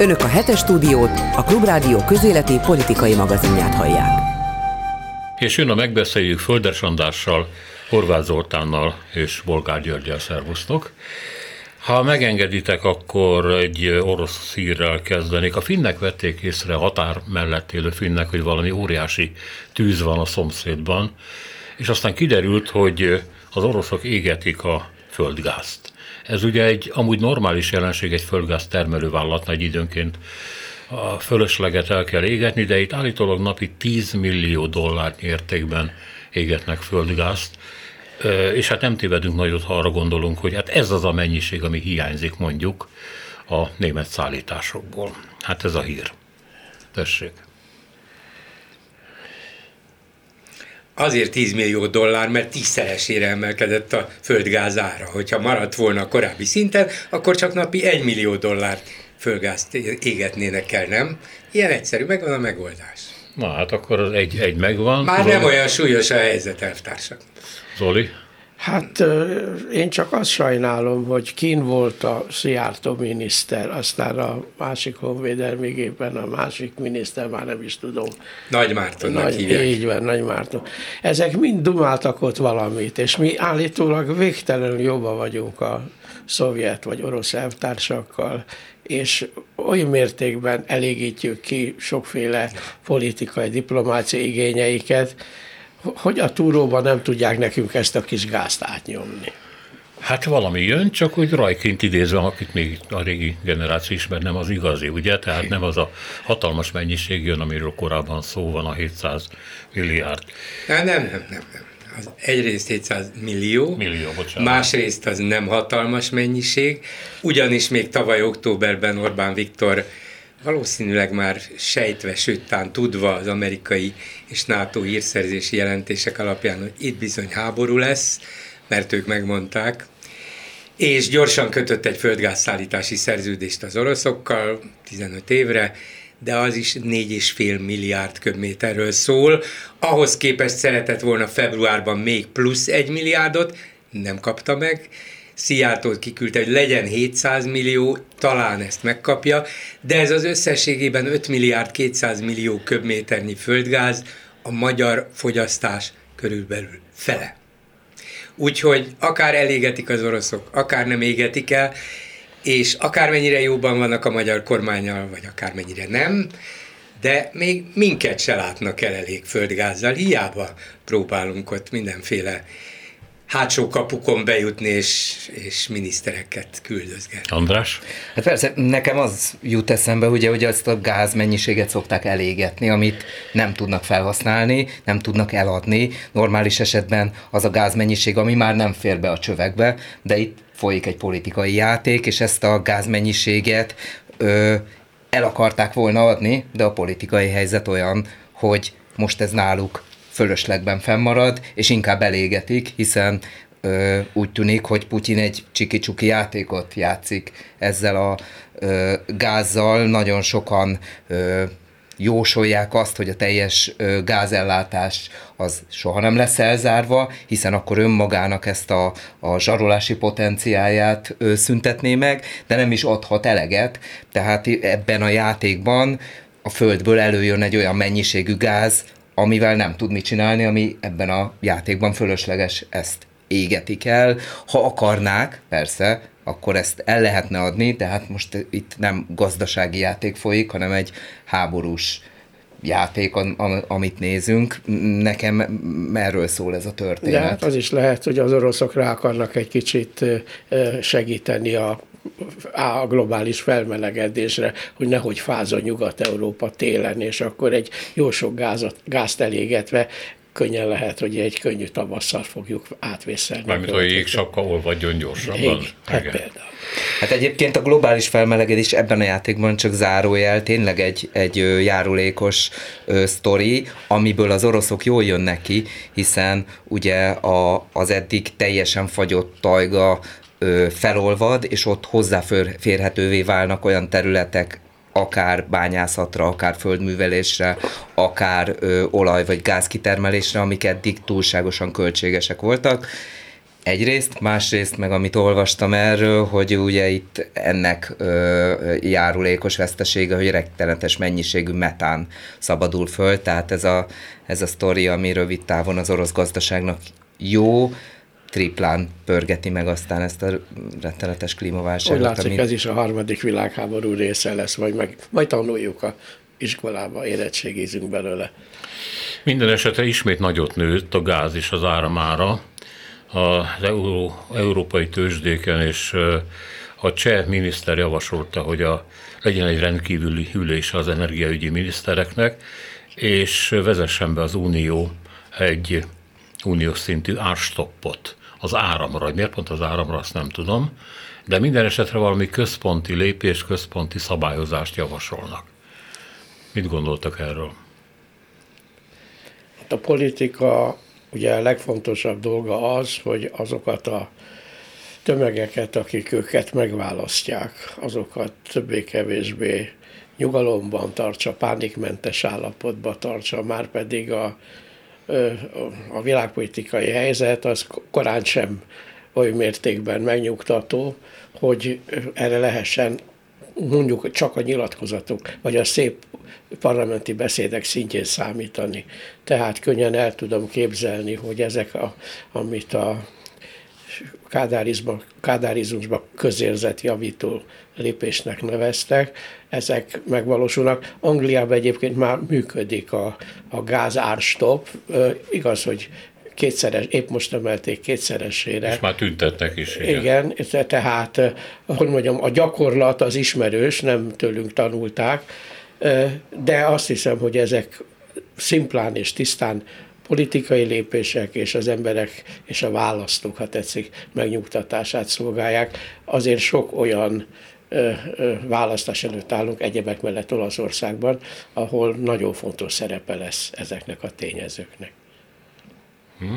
Önök a hetes stúdiót, a Klubrádió közéleti politikai magazinját hallják. És jön a megbeszéljük Földes Andrással, Horváth Zoltánnal és Bolgár Györgyel szervusztok. Ha megengeditek, akkor egy orosz szírrel kezdenék. A finnek vették észre, határ mellett élő finnek, hogy valami óriási tűz van a szomszédban, és aztán kiderült, hogy az oroszok égetik a földgázt. Ez ugye egy amúgy normális jelenség egy földgáz termelővállalatnál egy időnként a fölösleget el kell égetni, de itt állítólag napi 10 millió dollár értékben égetnek földgázt, és hát nem tévedünk nagyot, ha arra gondolunk, hogy hát ez az a mennyiség, ami hiányzik mondjuk a német szállításokból. Hát ez a hír. Tessék. Azért 10 millió dollár, mert tízszeresére emelkedett a földgáz ára. Hogyha maradt volna a korábbi szinten, akkor csak napi 1 millió dollár földgázt égetnének el, nem? Ilyen egyszerű, megvan a megoldás. Na hát akkor egy, egy megvan. Már nem olyan súlyos a helyzet, elvtársak. Zoli? Hát én csak azt sajnálom, hogy kín volt a Szijjártó miniszter, aztán a másik honvédelmi gépen a másik miniszter, már nem is tudom. Nagy Mártonnak Nagy, hívják. Így van, Nagy Márton. Ezek mind dumáltak ott valamit, és mi állítólag végtelenül jobban vagyunk a szovjet vagy orosz elvtársakkal, és oly mértékben elégítjük ki sokféle politikai, diplomáciai igényeiket, hogy a túróban nem tudják nekünk ezt a kis gázt átnyomni. Hát valami jön, csak úgy rajként idézve, akit még a régi generáció ismer, nem az igazi, ugye? Tehát nem az a hatalmas mennyiség jön, amiről korábban szó van, a 700 milliárd. Nem, nem, nem, nem. nem. Az egyrészt 700 millió, millió bocsánat. másrészt az nem hatalmas mennyiség, ugyanis még tavaly októberben Orbán Viktor valószínűleg már sejtve, sőt, tán tudva az amerikai és NATO hírszerzési jelentések alapján, hogy itt bizony háború lesz, mert ők megmondták, és gyorsan kötött egy földgázszállítási szerződést az oroszokkal 15 évre, de az is 4,5 milliárd köbméterről szól. Ahhoz képest szeretett volna februárban még plusz egy milliárdot, nem kapta meg, Szijjártól kiküldte, hogy legyen 700 millió, talán ezt megkapja, de ez az összességében 5 milliárd 200 millió köbméternyi földgáz, a magyar fogyasztás körülbelül fele. Úgyhogy akár elégetik az oroszok, akár nem égetik el, és akármennyire jóban vannak a magyar kormányal, vagy akármennyire nem, de még minket se látnak el elég földgázzal, hiába próbálunk ott mindenféle hátsó kapukon bejutni és, és minisztereket küldözgetni. András? Hát persze, nekem az jut eszembe, ugye, hogy azt a gáz mennyiséget szokták elégetni, amit nem tudnak felhasználni, nem tudnak eladni. Normális esetben az a gázmennyiség, ami már nem fér be a csövekbe, de itt folyik egy politikai játék, és ezt a gázmennyiséget ö, el akarták volna adni, de a politikai helyzet olyan, hogy most ez náluk fölöslegben fennmarad, és inkább elégetik, hiszen ö, úgy tűnik, hogy Putyin egy csiki-csuki játékot játszik ezzel a ö, gázzal. Nagyon sokan ö, jósolják azt, hogy a teljes gázellátás az soha nem lesz elzárva, hiszen akkor önmagának ezt a, a zsarolási potenciáját ö, szüntetné meg, de nem is adhat eleget, tehát ebben a játékban a földből előjön egy olyan mennyiségű gáz, amivel nem tud mit csinálni, ami ebben a játékban fölösleges, ezt égetik el. Ha akarnák, persze, akkor ezt el lehetne adni, tehát most itt nem gazdasági játék folyik, hanem egy háborús játék, amit nézünk. Nekem erről szól ez a történet. De hát az is lehet, hogy az oroszok rá akarnak egy kicsit segíteni a a globális felmelegedésre, hogy nehogy fázon Nyugat-Európa télen, és akkor egy jó sok gázat, gázt elégetve könnyen lehet, hogy egy könnyű tavasszal fogjuk átvészelni. Mármint, hogy jégsapka olvadjon gyorsabban. Igen, hát például. Hát egyébként a globális felmelegedés ebben a játékban csak zárójel, tényleg egy, egy járulékos ö, sztori, amiből az oroszok jól jönnek ki, hiszen ugye a, az eddig teljesen fagyott tajga felolvad, és ott hozzáférhetővé válnak olyan területek, akár bányászatra, akár földművelésre, akár ö, olaj- vagy gázkitermelésre, amik eddig túlságosan költségesek voltak. Egyrészt, másrészt meg amit olvastam erről, hogy ugye itt ennek ö, járulékos vesztesége, hogy rettenetes mennyiségű metán szabadul föl, tehát ez a, ez a sztori, ami rövid távon az orosz gazdaságnak jó, triplán pörgeti meg aztán ezt a rettenetes klímaválságot. Úgy látszik, amit... ez is a harmadik világháború része lesz, vagy meg, majd tanuljuk a iskolába, érettségizünk belőle. Minden esetre ismét nagyot nőtt a gáz és az áramára az Euró, európai tőzsdéken, és a cseh miniszter javasolta, hogy a, legyen egy rendkívüli ülés az energiaügyi minisztereknek, és vezessen be az Unió egy uniós szintű árstoppot az áramra, hogy miért pont az áramra, azt nem tudom, de minden esetre valami központi lépés, központi szabályozást javasolnak. Mit gondoltak erről? Hát a politika ugye a legfontosabb dolga az, hogy azokat a tömegeket, akik őket megválasztják, azokat többé-kevésbé nyugalomban tartsa, pánikmentes állapotba tartsa, már pedig a, a világpolitikai helyzet az korán sem oly mértékben megnyugtató, hogy erre lehessen mondjuk csak a nyilatkozatok, vagy a szép parlamenti beszédek szintjén számítani. Tehát könnyen el tudom képzelni, hogy ezek, a, amit a kádárizmusban közérzet javító lépésnek neveztek, ezek megvalósulnak. Angliában egyébként már működik a, a gázárstop. Igaz, hogy kétszeres, épp most emelték kétszeresére. És már tüntetnek is. Igen, igen tehát, hogy mondjam, a gyakorlat az ismerős, nem tőlünk tanulták, de azt hiszem, hogy ezek szimplán és tisztán politikai lépések és az emberek és a választók, ha tetszik, megnyugtatását szolgálják. Azért sok olyan választás előtt állunk, egyebek mellett Olaszországban, ahol nagyon fontos szerepe lesz ezeknek a tényezőknek. Hm?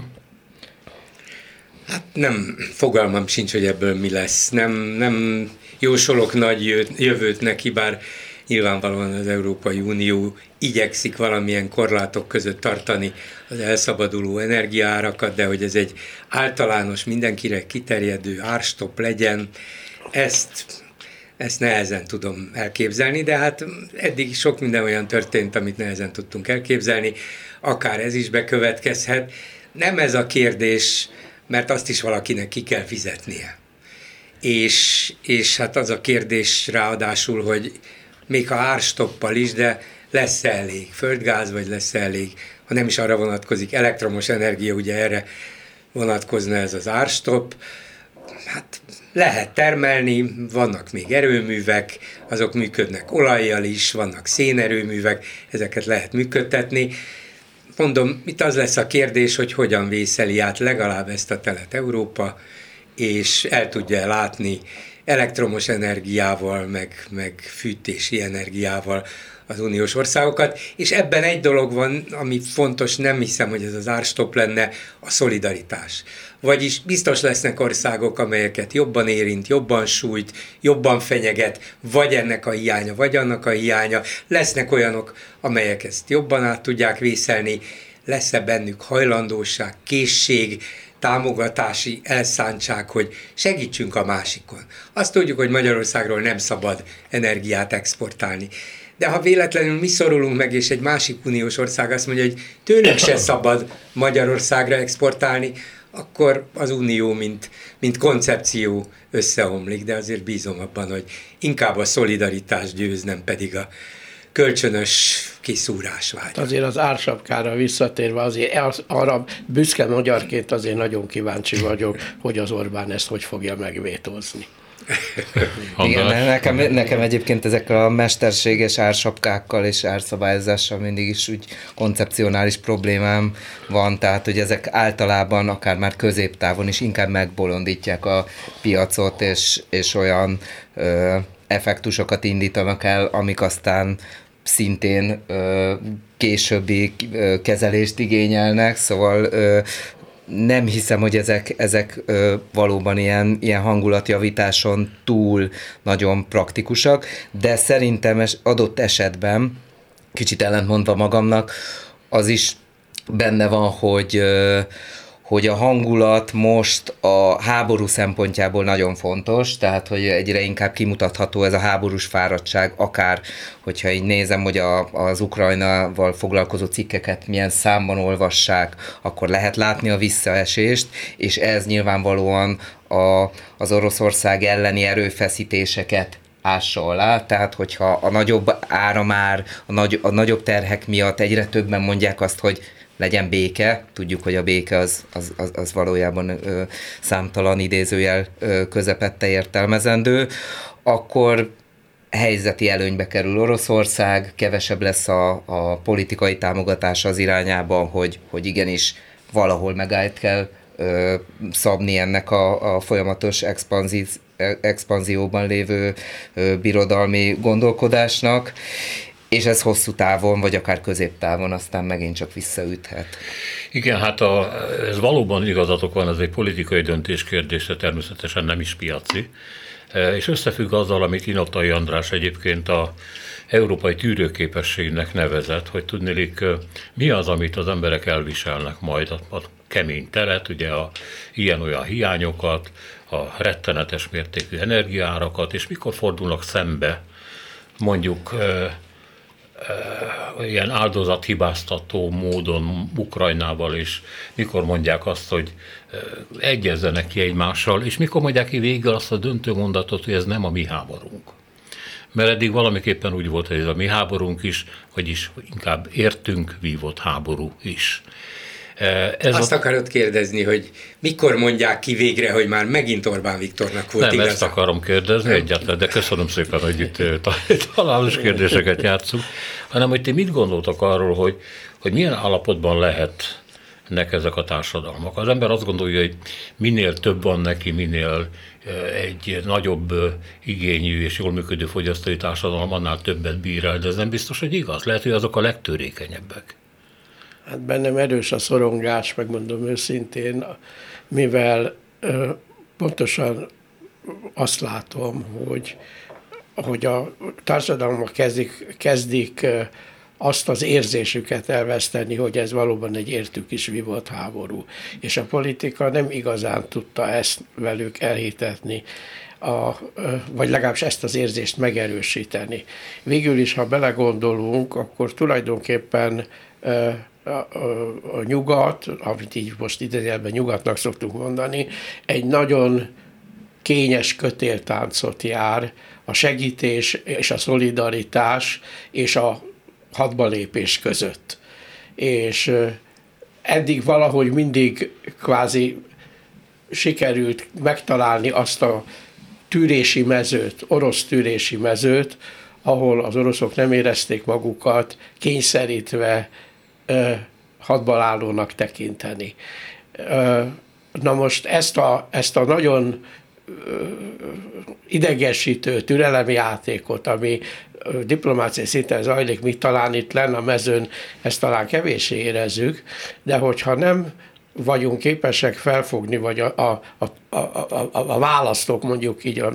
Hát nem, fogalmam sincs, hogy ebből mi lesz. Nem, nem jósolok nagy jövőt neki, bár nyilvánvalóan az Európai Unió igyekszik valamilyen korlátok között tartani az elszabaduló energiaárakat, de hogy ez egy általános, mindenkire kiterjedő árstop legyen, ezt ezt nehezen tudom elképzelni, de hát eddig sok minden olyan történt, amit nehezen tudtunk elképzelni, akár ez is bekövetkezhet. Nem ez a kérdés, mert azt is valakinek ki kell fizetnie. És, és hát az a kérdés ráadásul, hogy még ha árstoppal is, de lesz elég földgáz, vagy lesz elég, ha nem is arra vonatkozik, elektromos energia, ugye erre vonatkozna ez az árstopp, hát lehet termelni, vannak még erőművek, azok működnek olajjal is, vannak szénerőművek, ezeket lehet működtetni. Mondom, itt az lesz a kérdés, hogy hogyan vészeli át legalább ezt a telet Európa, és el tudja látni elektromos energiával, meg, meg fűtési energiával az uniós országokat, és ebben egy dolog van, ami fontos, nem hiszem, hogy ez az árstop lenne, a szolidaritás. Vagyis biztos lesznek országok, amelyeket jobban érint, jobban sújt, jobban fenyeget, vagy ennek a hiánya, vagy annak a hiánya. Lesznek olyanok, amelyek ezt jobban át tudják vészelni, lesz-e bennük hajlandóság, készség, támogatási elszántság, hogy segítsünk a másikon. Azt tudjuk, hogy Magyarországról nem szabad energiát exportálni. De ha véletlenül mi szorulunk meg, és egy másik uniós ország azt mondja, hogy tőlünk se szabad Magyarországra exportálni, akkor az unió, mint, mint koncepció összeomlik, de azért bízom abban, hogy inkább a szolidaritás győz, nem pedig a kölcsönös kiszúrás vágy. Azért az ársapkára visszatérve, azért az, arra büszke magyarként azért nagyon kíváncsi vagyok, hogy az Orbán ezt hogy fogja megvétózni. Igen, nekem, nekem egyébként ezek a mesterséges ársapkákkal és árszabályozással mindig is úgy koncepcionális problémám van, tehát hogy ezek általában akár már középtávon is inkább megbolondítják a piacot, és, és olyan ö, effektusokat indítanak el, amik aztán szintén ö, későbbi ö, kezelést igényelnek, szóval ö, nem hiszem, hogy ezek, ezek ö, valóban ilyen, ilyen hangulatjavításon túl nagyon praktikusak, de szerintem adott esetben, kicsit ellentmondva magamnak, az is benne van, hogy ö, hogy a hangulat most a háború szempontjából nagyon fontos, tehát hogy egyre inkább kimutatható ez a háborús fáradtság, akár hogyha így nézem, hogy a, az Ukrajnával foglalkozó cikkeket milyen számban olvassák, akkor lehet látni a visszaesést, és ez nyilvánvalóan a, az Oroszország elleni erőfeszítéseket ássa alá, tehát hogyha a nagyobb áramár, a, nagy, a nagyobb terhek miatt egyre többen mondják azt, hogy legyen béke, tudjuk, hogy a béke az, az, az, az valójában ö, számtalan idézőjel ö, közepette értelmezendő, akkor helyzeti előnybe kerül Oroszország, kevesebb lesz a, a politikai támogatása az irányában, hogy, hogy igenis valahol megállt kell ö, szabni ennek a, a folyamatos expanzív, expanzióban lévő ö, birodalmi gondolkodásnak, és ez hosszú távon, vagy akár középtávon aztán megint csak visszaüthet. Igen, hát a, ez valóban igazatok van, ez egy politikai döntés kérdése, természetesen nem is piaci, e, és összefügg azzal, amit Inotai András egyébként a európai tűrőképességnek nevezett, hogy tudnélik, e, mi az, amit az emberek elviselnek majd a, a kemény teret, ugye a ilyen-olyan hiányokat, a rettenetes mértékű energiárakat, és mikor fordulnak szembe mondjuk e, ilyen áldozathibáztató módon Ukrajnával, és mikor mondják azt, hogy egyezzenek ki egymással, és mikor mondják ki végül azt a döntő mondatot, hogy ez nem a mi háborunk. Mert eddig valamiképpen úgy volt, hogy ez a mi háborunk is, vagyis inkább értünk vívott háború is. Ez Azt a... akarod kérdezni, hogy mikor mondják ki végre, hogy már megint Orbán Viktornak volt Nem, igaza? ezt akarom kérdezni egyáltalán, de köszönöm szépen, hogy itt találós kérdéseket játszunk, hanem hogy ti mit gondoltak arról, hogy, hogy milyen állapotban lehet nek ezek a társadalmak. Az ember azt gondolja, hogy minél több van neki, minél egy nagyobb igényű és jól működő fogyasztói társadalom, annál többet bír el, de ez nem biztos, hogy igaz. Lehet, hogy azok a legtörékenyebbek. Hát bennem erős a szorongás, megmondom őszintén, mivel pontosan azt látom, hogy, hogy a társadalmak kezdik, kezdik azt az érzésüket elveszteni, hogy ez valóban egy értük is vívott háború. És a politika nem igazán tudta ezt velük elhitetni, a, vagy legalábbis ezt az érzést megerősíteni. Végül is, ha belegondolunk, akkor tulajdonképpen a, nyugat, amit így most idézőjelben nyugatnak szoktuk mondani, egy nagyon kényes kötéltáncot jár a segítés és a szolidaritás és a hadbalépés között. És eddig valahogy mindig kvázi sikerült megtalálni azt a tűrési mezőt, orosz tűrési mezőt, ahol az oroszok nem érezték magukat kényszerítve hadbalállónak tekinteni. Na most ezt a, ezt a nagyon idegesítő játékot, ami diplomáciai szinten zajlik, mi talán itt lenne a mezőn, ezt talán kevéssé érezzük, de hogyha nem vagyunk képesek felfogni, vagy a, a, a, a, a választók, mondjuk így a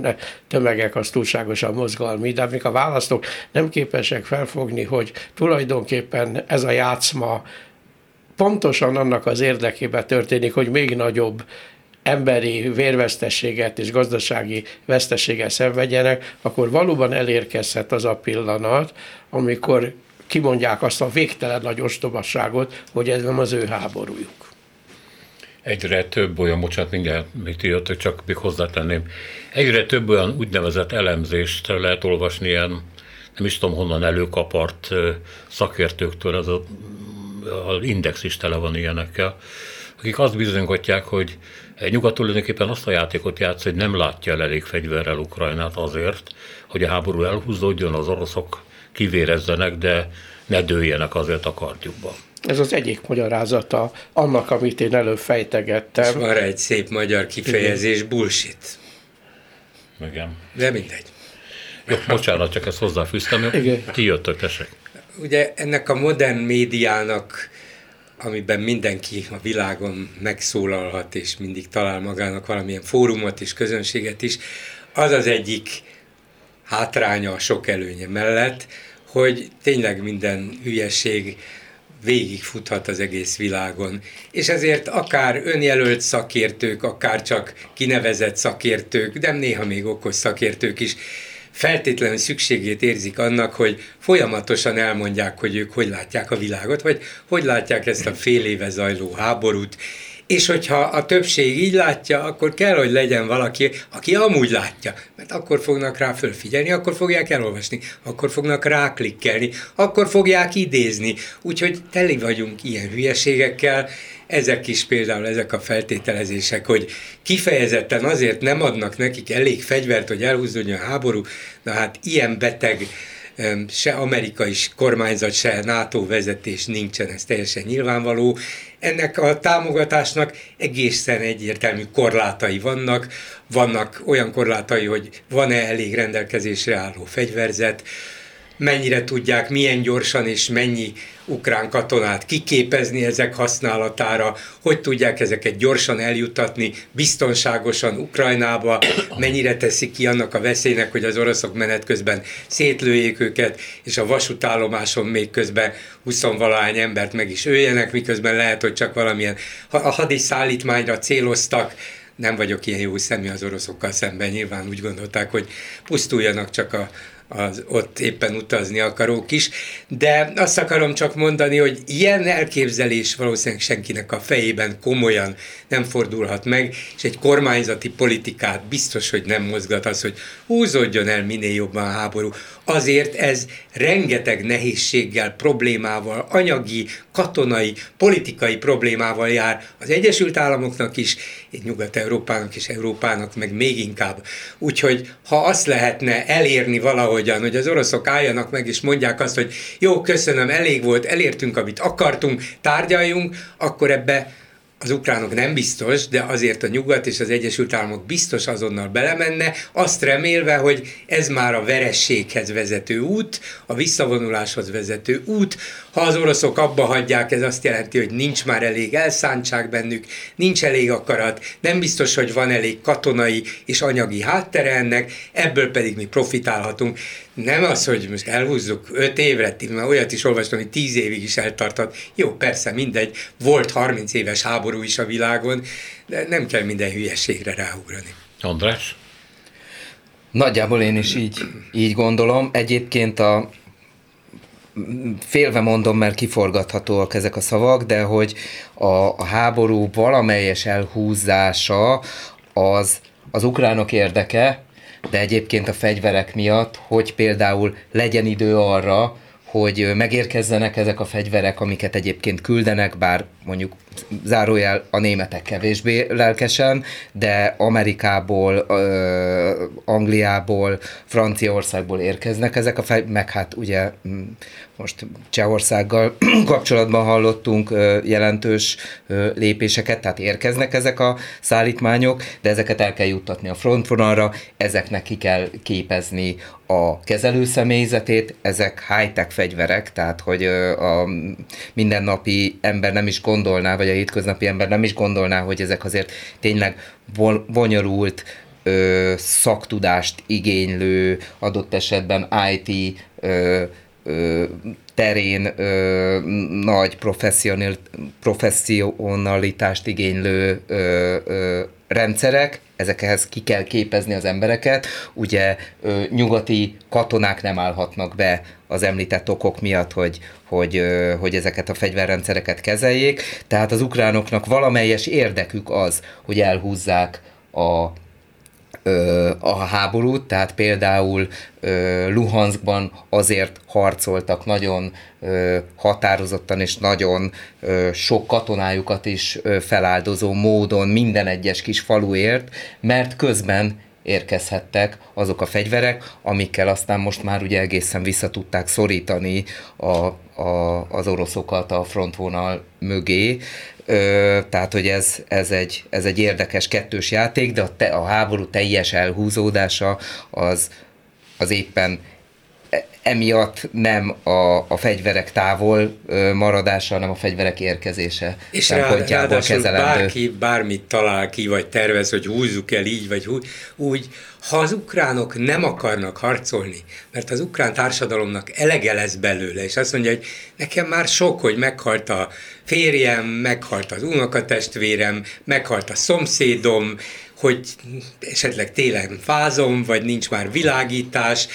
tömegek az túlságosan mozgalmi, de amik a választók nem képesek felfogni, hogy tulajdonképpen ez a játszma pontosan annak az érdekében történik, hogy még nagyobb emberi vérvesztességet és gazdasági veszteséget szenvedjenek, akkor valóban elérkezhet az a pillanat, amikor kimondják azt a végtelen nagy ostobasságot, hogy ez nem az ő háborújuk egyre több olyan, bocsánat, mindjárt ti jöttök, csak még hozzátenném, egyre több olyan úgynevezett elemzést lehet olvasni ilyen, nem is tudom honnan előkapart szakértőktől, ez a, az index is tele van ilyenekkel, akik azt bizonygatják, hogy nyugat tulajdonképpen azt a játékot játsz, hogy nem látja el elég fegyverrel Ukrajnát azért, hogy a háború elhúzódjon, az oroszok kivérezzenek, de ne dőljenek azért a kardjukba. Ez az egyik magyarázata annak, amit én előbb fejtegettem. És van egy szép magyar kifejezés, bullshit. Igen. De mindegy. Jó, bocsánat, csak ezt hozzáfűztem. Igen. Ti jöttök, tessék. Ugye ennek a modern médiának, amiben mindenki a világon megszólalhat, és mindig talál magának valamilyen fórumot és közönséget is, az az egyik hátránya a sok előnye mellett, hogy tényleg minden hülyeség végigfuthat az egész világon. És ezért akár önjelölt szakértők, akár csak kinevezett szakértők, de néha még okos szakértők is feltétlenül szükségét érzik annak, hogy folyamatosan elmondják, hogy ők hogy látják a világot, vagy hogy látják ezt a fél éve zajló háborút, és hogyha a többség így látja, akkor kell, hogy legyen valaki, aki amúgy látja, mert akkor fognak rá fölfigyelni, akkor fogják elolvasni, akkor fognak ráklikkelni, akkor fogják idézni. Úgyhogy teli vagyunk ilyen hülyeségekkel, ezek is például ezek a feltételezések, hogy kifejezetten azért nem adnak nekik elég fegyvert, hogy elhúzódjon a háború, na hát ilyen beteg se amerikai kormányzat, se NATO vezetés nincsen, ez teljesen nyilvánvaló. Ennek a támogatásnak egészen egyértelmű korlátai vannak. Vannak olyan korlátai, hogy van-e elég rendelkezésre álló fegyverzet, mennyire tudják, milyen gyorsan és mennyi ukrán katonát kiképezni ezek használatára, hogy tudják ezeket gyorsan eljutatni biztonságosan Ukrajnába, mennyire teszik ki annak a veszélynek, hogy az oroszok menet közben szétlőjék őket, és a vasútállomáson még közben 20 valahány embert meg is öljenek, miközben lehet, hogy csak valamilyen a hadiszállítmányra céloztak, nem vagyok ilyen jó szemű az oroszokkal szemben, nyilván úgy gondolták, hogy pusztuljanak csak a az ott éppen utazni akarók is, de azt akarom csak mondani, hogy ilyen elképzelés valószínűleg senkinek a fejében komolyan nem fordulhat meg, és egy kormányzati politikát biztos, hogy nem mozgat az, hogy húzódjon el minél jobban a háború. Azért ez rengeteg nehézséggel, problémával, anyagi, katonai, politikai problémával jár az Egyesült Államoknak is, Nyugat-Európának és Európának meg még inkább. Úgyhogy ha azt lehetne elérni valahogyan, hogy az oroszok álljanak meg és mondják azt, hogy jó, köszönöm, elég volt, elértünk, amit akartunk, tárgyaljunk, akkor ebbe az ukránok nem biztos, de azért a nyugat és az Egyesült Államok biztos azonnal belemenne, azt remélve, hogy ez már a verességhez vezető út, a visszavonuláshoz vezető út. Ha az oroszok abba hagyják, ez azt jelenti, hogy nincs már elég elszántság bennük, nincs elég akarat, nem biztos, hogy van elég katonai és anyagi háttere ennek, ebből pedig mi profitálhatunk. Nem az, hogy most elhúzzuk öt évre, mert olyat is olvastam, hogy tíz évig is eltartott. Jó, persze, mindegy, volt 30 éves háború is a világon, de nem kell minden hülyeségre ráugrani. András? Nagyjából én is így, így gondolom. Egyébként a félve mondom, mert kiforgathatóak ezek a szavak, de hogy a, a háború valamelyes elhúzása az az ukránok érdeke, de egyébként a fegyverek miatt, hogy például legyen idő arra, hogy megérkezzenek ezek a fegyverek, amiket egyébként küldenek, bár mondjuk zárójel a németek kevésbé lelkesen, de Amerikából, Angliából, Franciaországból érkeznek ezek a fegyverek, meg hát ugye most Csehországgal kapcsolatban hallottunk jelentős lépéseket, tehát érkeznek ezek a szállítmányok, de ezeket el kell juttatni a frontvonalra, ezeknek ki kell képezni a kezelő személyzetét, ezek high-tech fegyverek, tehát hogy a mindennapi ember nem is gondolná, vagy a hétköznapi ember nem is gondolná, hogy ezek azért tényleg bonyolult, szaktudást igénylő, adott esetben IT terén ö, nagy professzionalitást igénylő ö, ö, rendszerek, ezekhez ki kell képezni az embereket. Ugye nyugati katonák nem állhatnak be az említett okok miatt, hogy, hogy, hogy ezeket a fegyverrendszereket kezeljék. Tehát az ukránoknak valamelyes érdekük az, hogy elhúzzák a a háborút, tehát például Luhanskban azért harcoltak nagyon határozottan és nagyon sok katonájukat is feláldozó módon minden egyes kis faluért, mert közben érkezhettek azok a fegyverek, amikkel aztán most már ugye egészen vissza tudták szorítani a, a, az oroszokat a frontvonal mögé. Ö, tehát, hogy ez, ez, egy, ez egy érdekes kettős játék, de a, te, a háború teljes elhúzódása az, az éppen emiatt nem a, a fegyverek távol maradása, hanem a fegyverek érkezése és szempontjából kezelendő. bárki bármit talál ki, vagy tervez, hogy húzzuk el így, vagy úgy, úgy, ha az ukránok nem akarnak harcolni, mert az ukrán társadalomnak elege lesz belőle, és azt mondja, hogy nekem már sok, hogy meghalt a férjem, meghalt az unokatestvérem, meghalt a szomszédom, hogy esetleg télen fázom, vagy nincs már világítás,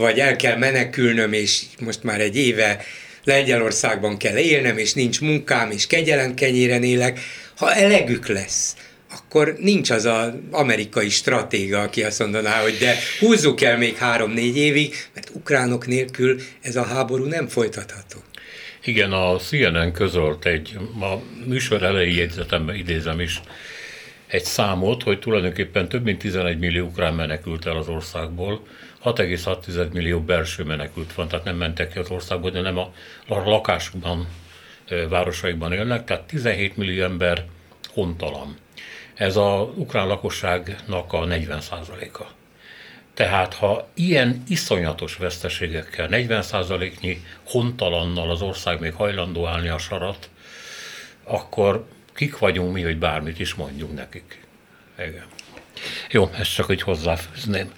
vagy el kell menekülnöm, és most már egy éve Lengyelországban kell élnem, és nincs munkám, és kegyelem kenyéren élek, ha elegük lesz, akkor nincs az az amerikai stratéga, aki azt mondaná, hogy de húzzuk el még három-négy évig, mert ukránok nélkül ez a háború nem folytatható. Igen, a CNN közölt egy, a műsor elejé jegyzetemben idézem is, egy számot, hogy tulajdonképpen több mint 11 millió ukrán menekült el az országból, 6,6 millió belső menekült van, tehát nem mentek ki az országból, de nem a lakásokban, városaikban élnek, tehát 17 millió ember hontalan. Ez az ukrán lakosságnak a 40 a Tehát ha ilyen iszonyatos veszteségekkel, 40%-nyi hontalannal az ország még hajlandó állni a sarat, akkor kik vagyunk mi, hogy bármit is mondjunk nekik. Igen. Jó, ezt csak hogy hozzáfűzném.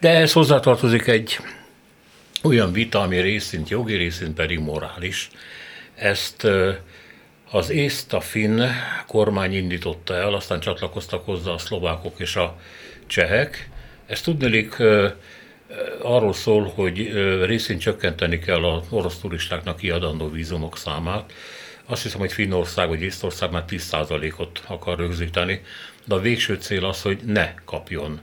De ez hozzátartozik egy olyan vita, ami részint jogi, részint pedig morális. Ezt az észt a finn kormány indította el, aztán csatlakoztak hozzá a szlovákok és a csehek. Ez tudnélik arról szól, hogy részint csökkenteni kell az orosz turistáknak kiadandó vízumok számát. Azt hiszem, hogy Finnország vagy Észtország már 10%-ot akar rögzíteni, de a végső cél az, hogy ne kapjon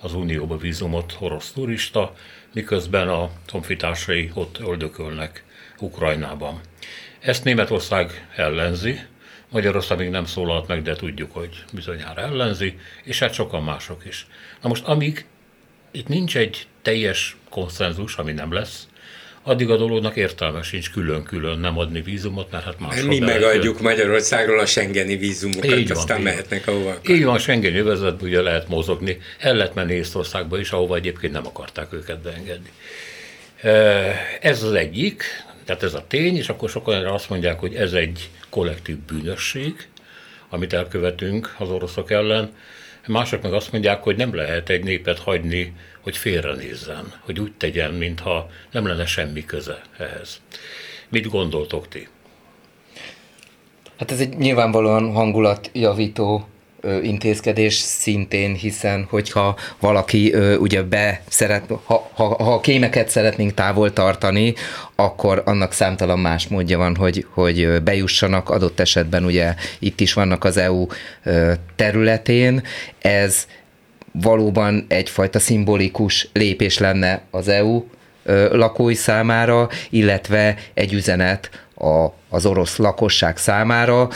az Unióba vízumot orosz turista, miközben a honfitársai ott öldökölnek Ukrajnában. Ezt Németország ellenzi, Magyarország még nem szólalt meg, de tudjuk, hogy bizonyára ellenzi, és hát sokan mások is. Na most, amíg itt nincs egy teljes konszenzus, ami nem lesz, addig a dolognak értelme sincs külön-külön nem adni vízumot, mert hát máshol Mi megadjuk Magyarországról a Schengeni vízumokat, így aztán van, mehetnek ahova akar. Így van, a Schengeni övezetben ugye lehet mozogni, el lehet menni Észtországba is, ahova egyébként nem akarták őket beengedni. Ez az egyik, tehát ez a tény, és akkor sokan azt mondják, hogy ez egy kollektív bűnösség, amit elkövetünk az oroszok ellen. Mások meg azt mondják, hogy nem lehet egy népet hagyni hogy félrenézzen, hogy úgy tegyen, mintha nem lenne semmi köze ehhez. Mit gondoltok ti? Hát ez egy nyilvánvalóan hangulatjavító intézkedés szintén, hiszen hogyha valaki ugye be szeret, ha, ha, ha a kémeket szeretnénk távol tartani, akkor annak számtalan más módja van, hogy, hogy bejussanak, adott esetben ugye itt is vannak az EU területén. Ez valóban egyfajta szimbolikus lépés lenne az EU lakói számára, illetve egy üzenet a, az orosz lakosság számára,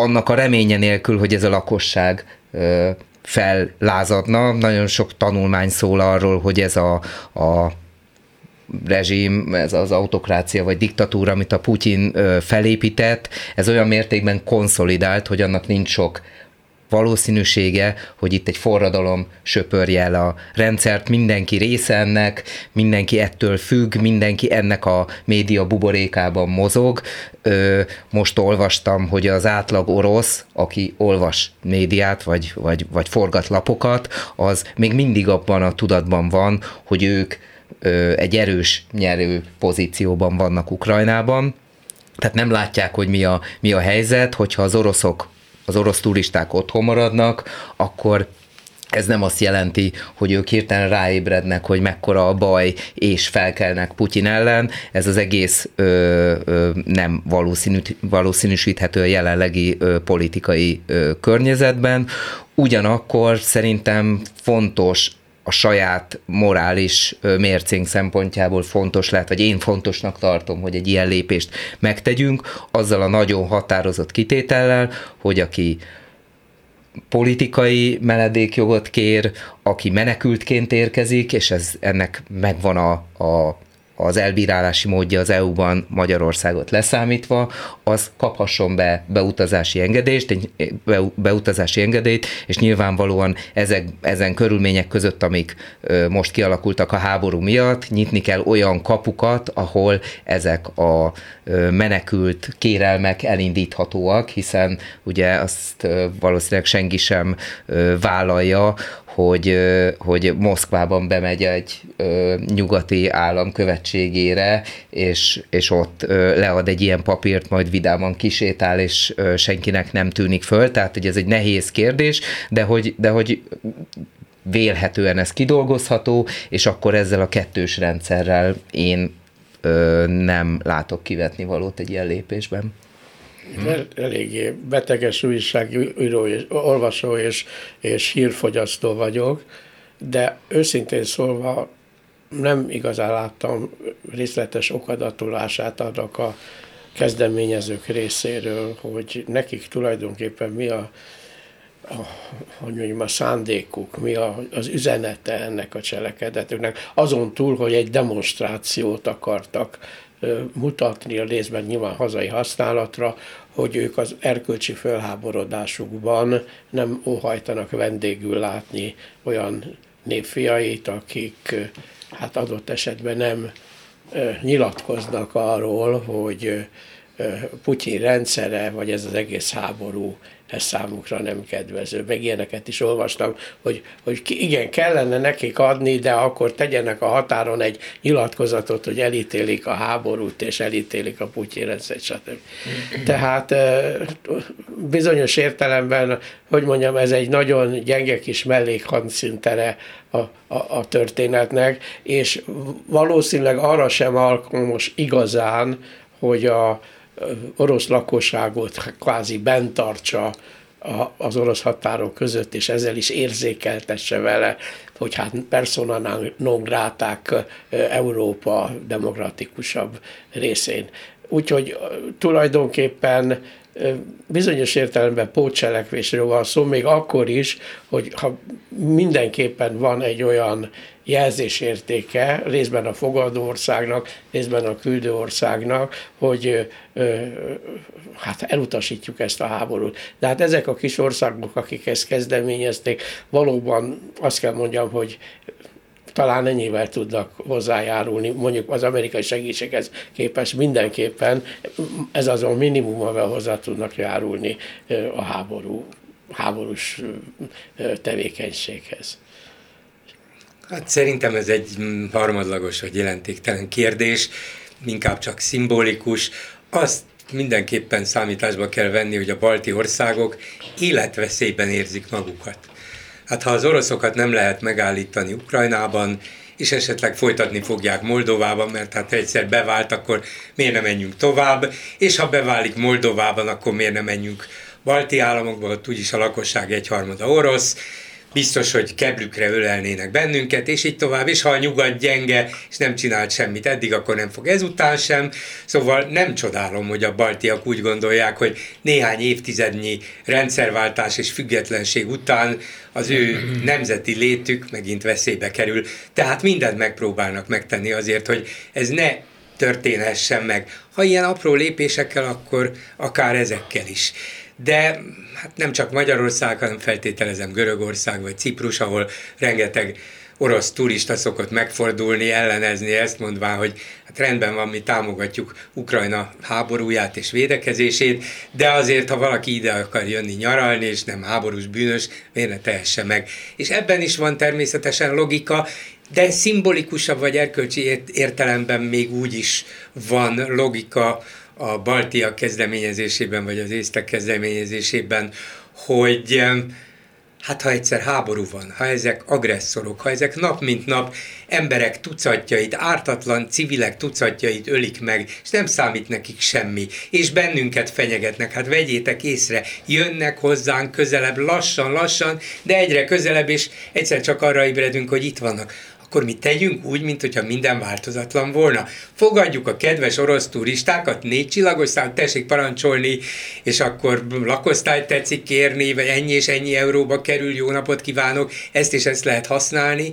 annak a reménye nélkül, hogy ez a lakosság fellázadna. Nagyon sok tanulmány szól arról, hogy ez a, a rezsim, ez az autokrácia vagy diktatúra, amit a Putyin felépített, ez olyan mértékben konszolidált, hogy annak nincs sok valószínűsége, hogy itt egy forradalom söpörje el a rendszert, mindenki része ennek, mindenki ettől függ, mindenki ennek a média buborékában mozog. Most olvastam, hogy az átlag orosz, aki olvas médiát, vagy, vagy, vagy forgat lapokat, az még mindig abban a tudatban van, hogy ők egy erős nyerő pozícióban vannak Ukrajnában, tehát nem látják, hogy mi a, mi a helyzet, hogyha az oroszok az orosz turisták otthon maradnak, akkor ez nem azt jelenti, hogy ők hirtelen ráébrednek, hogy mekkora a baj, és felkelnek Putyin ellen. Ez az egész ö, ö, nem valószínű, valószínűsíthető a jelenlegi ö, politikai ö, környezetben. Ugyanakkor szerintem fontos a saját morális mércénk szempontjából fontos lehet, vagy én fontosnak tartom, hogy egy ilyen lépést megtegyünk, azzal a nagyon határozott kitétellel, hogy aki politikai meledékjogot kér, aki menekültként érkezik, és ez ennek megvan a, a az elbírálási módja az EU-ban Magyarországot leszámítva, az kaphasson be beutazási engedést, egy beutazási engedélyt, és nyilvánvalóan ezek, ezen körülmények között, amik most kialakultak a háború miatt, nyitni kell olyan kapukat, ahol ezek a menekült kérelmek elindíthatóak, hiszen ugye azt valószínűleg senki sem vállalja, hogy, hogy Moszkvában bemegy egy nyugati állam követségére, és, és ott lead egy ilyen papírt, majd vidáman kisétál, és senkinek nem tűnik föl. Tehát, hogy ez egy nehéz kérdés, de hogy, de hogy vélhetően ez kidolgozható, és akkor ezzel a kettős rendszerrel én nem látok kivetni valót egy ilyen lépésben. El, eléggé beteges újságíró, és, olvasó és, és hírfogyasztó vagyok, de őszintén szólva nem igazán láttam részletes okadatolását annak a kezdeményezők részéről, hogy nekik tulajdonképpen mi a, a, hogy mondjam, a szándékuk, mi a, az üzenete ennek a cselekedetüknek, azon túl, hogy egy demonstrációt akartak mutatni a részben nyilván hazai használatra, hogy ők az erkölcsi felháborodásukban nem óhajtanak vendégül látni olyan népfiait, akik hát adott esetben nem nyilatkoznak arról, hogy Putyin rendszere, vagy ez az egész háború ez számukra nem kedvező. Meg ilyeneket is olvastam, hogy, hogy igen, kellene nekik adni, de akkor tegyenek a határon egy nyilatkozatot, hogy elítélik a háborút, és elítélik a Putyin rendszert, stb. Tehát bizonyos értelemben, hogy mondjam, ez egy nagyon gyenge kis mellékhandszintere a, a, a történetnek, és valószínűleg arra sem alkalmas igazán, hogy a, orosz lakosságot kvázi bent tartsa az orosz határok között, és ezzel is érzékeltesse vele, hogy hát persona non gráták Európa demokratikusabb részén. Úgyhogy tulajdonképpen bizonyos értelemben pótcselekvésről van szó, még akkor is, hogy ha mindenképpen van egy olyan jelzésértéke részben a fogadó országnak, részben a küldő országnak, hogy hát elutasítjuk ezt a háborút. De hát ezek a kis országok, akik ezt kezdeményezték, valóban azt kell mondjam, hogy talán ennyivel tudnak hozzájárulni, mondjuk az amerikai segítséghez képest mindenképpen, ez azon minimum, amivel hozzá tudnak járulni a háború, háborús tevékenységhez. Hát szerintem ez egy harmadlagos vagy jelentéktelen kérdés, inkább csak szimbolikus. Azt mindenképpen számításba kell venni, hogy a balti országok életveszélyben érzik magukat. Hát ha az oroszokat nem lehet megállítani Ukrajnában, és esetleg folytatni fogják Moldovában, mert hát egyszer bevált, akkor miért nem menjünk tovább, és ha beválik Moldovában, akkor miért nem menjünk balti államokba, ott úgyis a lakosság egyharmada orosz, biztos, hogy keblükre ölelnének bennünket, és így tovább, és ha a nyugat gyenge, és nem csinált semmit eddig, akkor nem fog ezután sem. Szóval nem csodálom, hogy a baltiak úgy gondolják, hogy néhány évtizednyi rendszerváltás és függetlenség után az ő nemzeti létük megint veszélybe kerül. Tehát mindent megpróbálnak megtenni azért, hogy ez ne történhessen meg. Ha ilyen apró lépésekkel, akkor akár ezekkel is de hát nem csak Magyarország, hanem feltételezem Görögország vagy Ciprus, ahol rengeteg orosz turista szokott megfordulni, ellenezni ezt, mondván, hogy hát rendben van, mi támogatjuk Ukrajna háborúját és védekezését, de azért, ha valaki ide akar jönni nyaralni, és nem háborús bűnös, miért ne tehesse meg. És ebben is van természetesen logika, de szimbolikusabb vagy erkölcsi értelemben még úgy is van logika, a Baltiak kezdeményezésében, vagy az észtek kezdeményezésében, hogy hát ha egyszer háború van, ha ezek agresszorok, ha ezek nap mint nap emberek tucatjait, ártatlan civilek tucatjait ölik meg, és nem számít nekik semmi, és bennünket fenyegetnek, hát vegyétek észre, jönnek hozzánk közelebb, lassan, lassan, de egyre közelebb, és egyszer csak arra ébredünk, hogy itt vannak akkor mi tegyünk úgy, mint hogyha minden változatlan volna. Fogadjuk a kedves orosz turistákat, négy csillagos szám, tessék parancsolni, és akkor lakosztályt tetszik kérni, vagy ennyi és ennyi euróba kerül, jó napot kívánok, ezt és ezt lehet használni.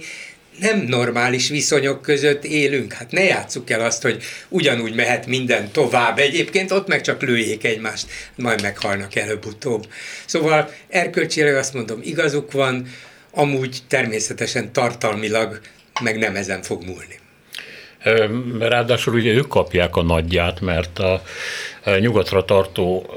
nem normális viszonyok között élünk. Hát ne játsszuk el azt, hogy ugyanúgy mehet minden tovább. Egyébként ott meg csak lőjék egymást, majd meghalnak előbb-utóbb. Szóval erkölcsileg azt mondom, igazuk van, amúgy természetesen tartalmilag meg nem ezen fog múlni. Ráadásul ugye ők kapják a nagyját, mert a nyugatra tartó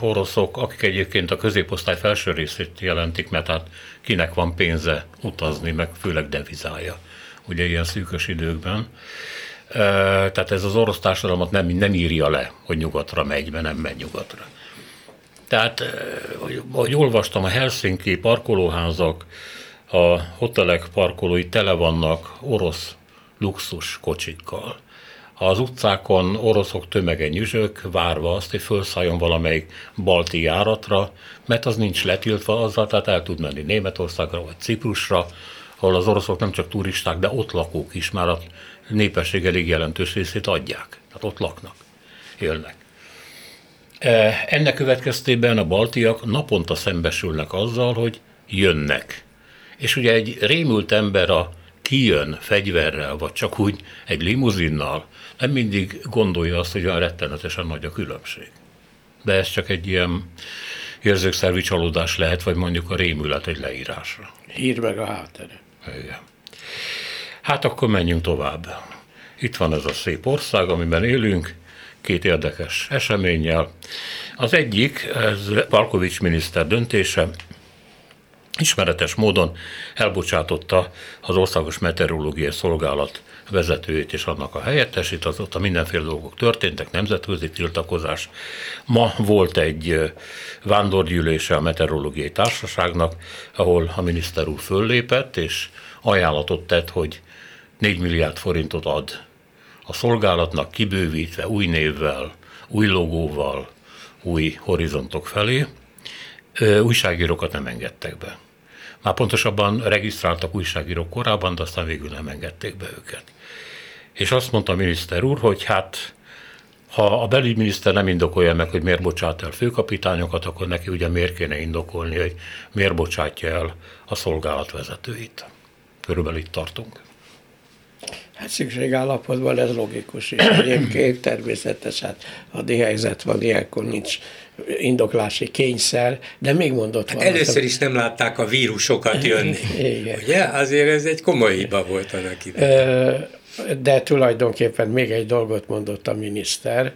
oroszok, akik egyébként a középosztály felső részét jelentik, mert hát kinek van pénze utazni, meg főleg devizája, ugye ilyen szűkös időkben. Tehát ez az orosz társadalmat nem, nem írja le, hogy nyugatra megy, mert nem megy nyugatra. Tehát, ahogy olvastam, a Helsinki parkolóházak, a hotelek parkolói tele vannak orosz luxus kocsikkal. Az utcákon oroszok tömege nyüzsök, várva azt, hogy felszálljon valamelyik balti járatra, mert az nincs letiltva azzal, tehát el tud menni Németországra vagy Ciprusra, ahol az oroszok nem csak turisták, de ott lakók is már a népesség elég jelentős részét adják. Tehát ott laknak, élnek. E, ennek következtében a baltiak naponta szembesülnek azzal, hogy jönnek. És ugye egy rémült ember a kijön fegyverrel, vagy csak úgy egy limuzinnal, nem mindig gondolja azt, hogy olyan rettenetesen nagy a különbség. De ez csak egy ilyen érzékszervi csalódás lehet, vagy mondjuk a rémület egy leírásra. Hír meg a háttere. Igen. Hát akkor menjünk tovább. Itt van ez a szép ország, amiben élünk, két érdekes eseménnyel. Az egyik, ez Palkovics miniszter döntése, ismeretes módon elbocsátotta az Országos Meteorológiai Szolgálat vezetőjét és annak a helyettesét, azóta mindenféle dolgok történtek, nemzetközi tiltakozás. Ma volt egy vándorgyűlése a Meteorológiai Társaságnak, ahol a miniszter úr föllépett, és ajánlatot tett, hogy 4 milliárd forintot ad a szolgálatnak kibővítve új névvel, új logóval, új horizontok felé. Újságírókat nem engedtek be. Már pontosabban regisztráltak újságírók korábban, de aztán végül nem engedték be őket. És azt mondta a miniszter úr, hogy hát ha a belügyminiszter nem indokolja meg, hogy miért bocsát el főkapitányokat, akkor neki ugye miért kéne indokolni, hogy miért bocsátja el a szolgálat vezetőit. Körülbelül itt tartunk. Hát szükségállapotban ez logikus, és egyébként természetes, hát ha helyzet van, ilyenkor nincs indoklási kényszer, de még mondott hát Először is nem látták a vírusokat jönni. Igen. Ugye? Azért ez egy komoly hiba volt annak idején. De tulajdonképpen még egy dolgot mondott a miniszter,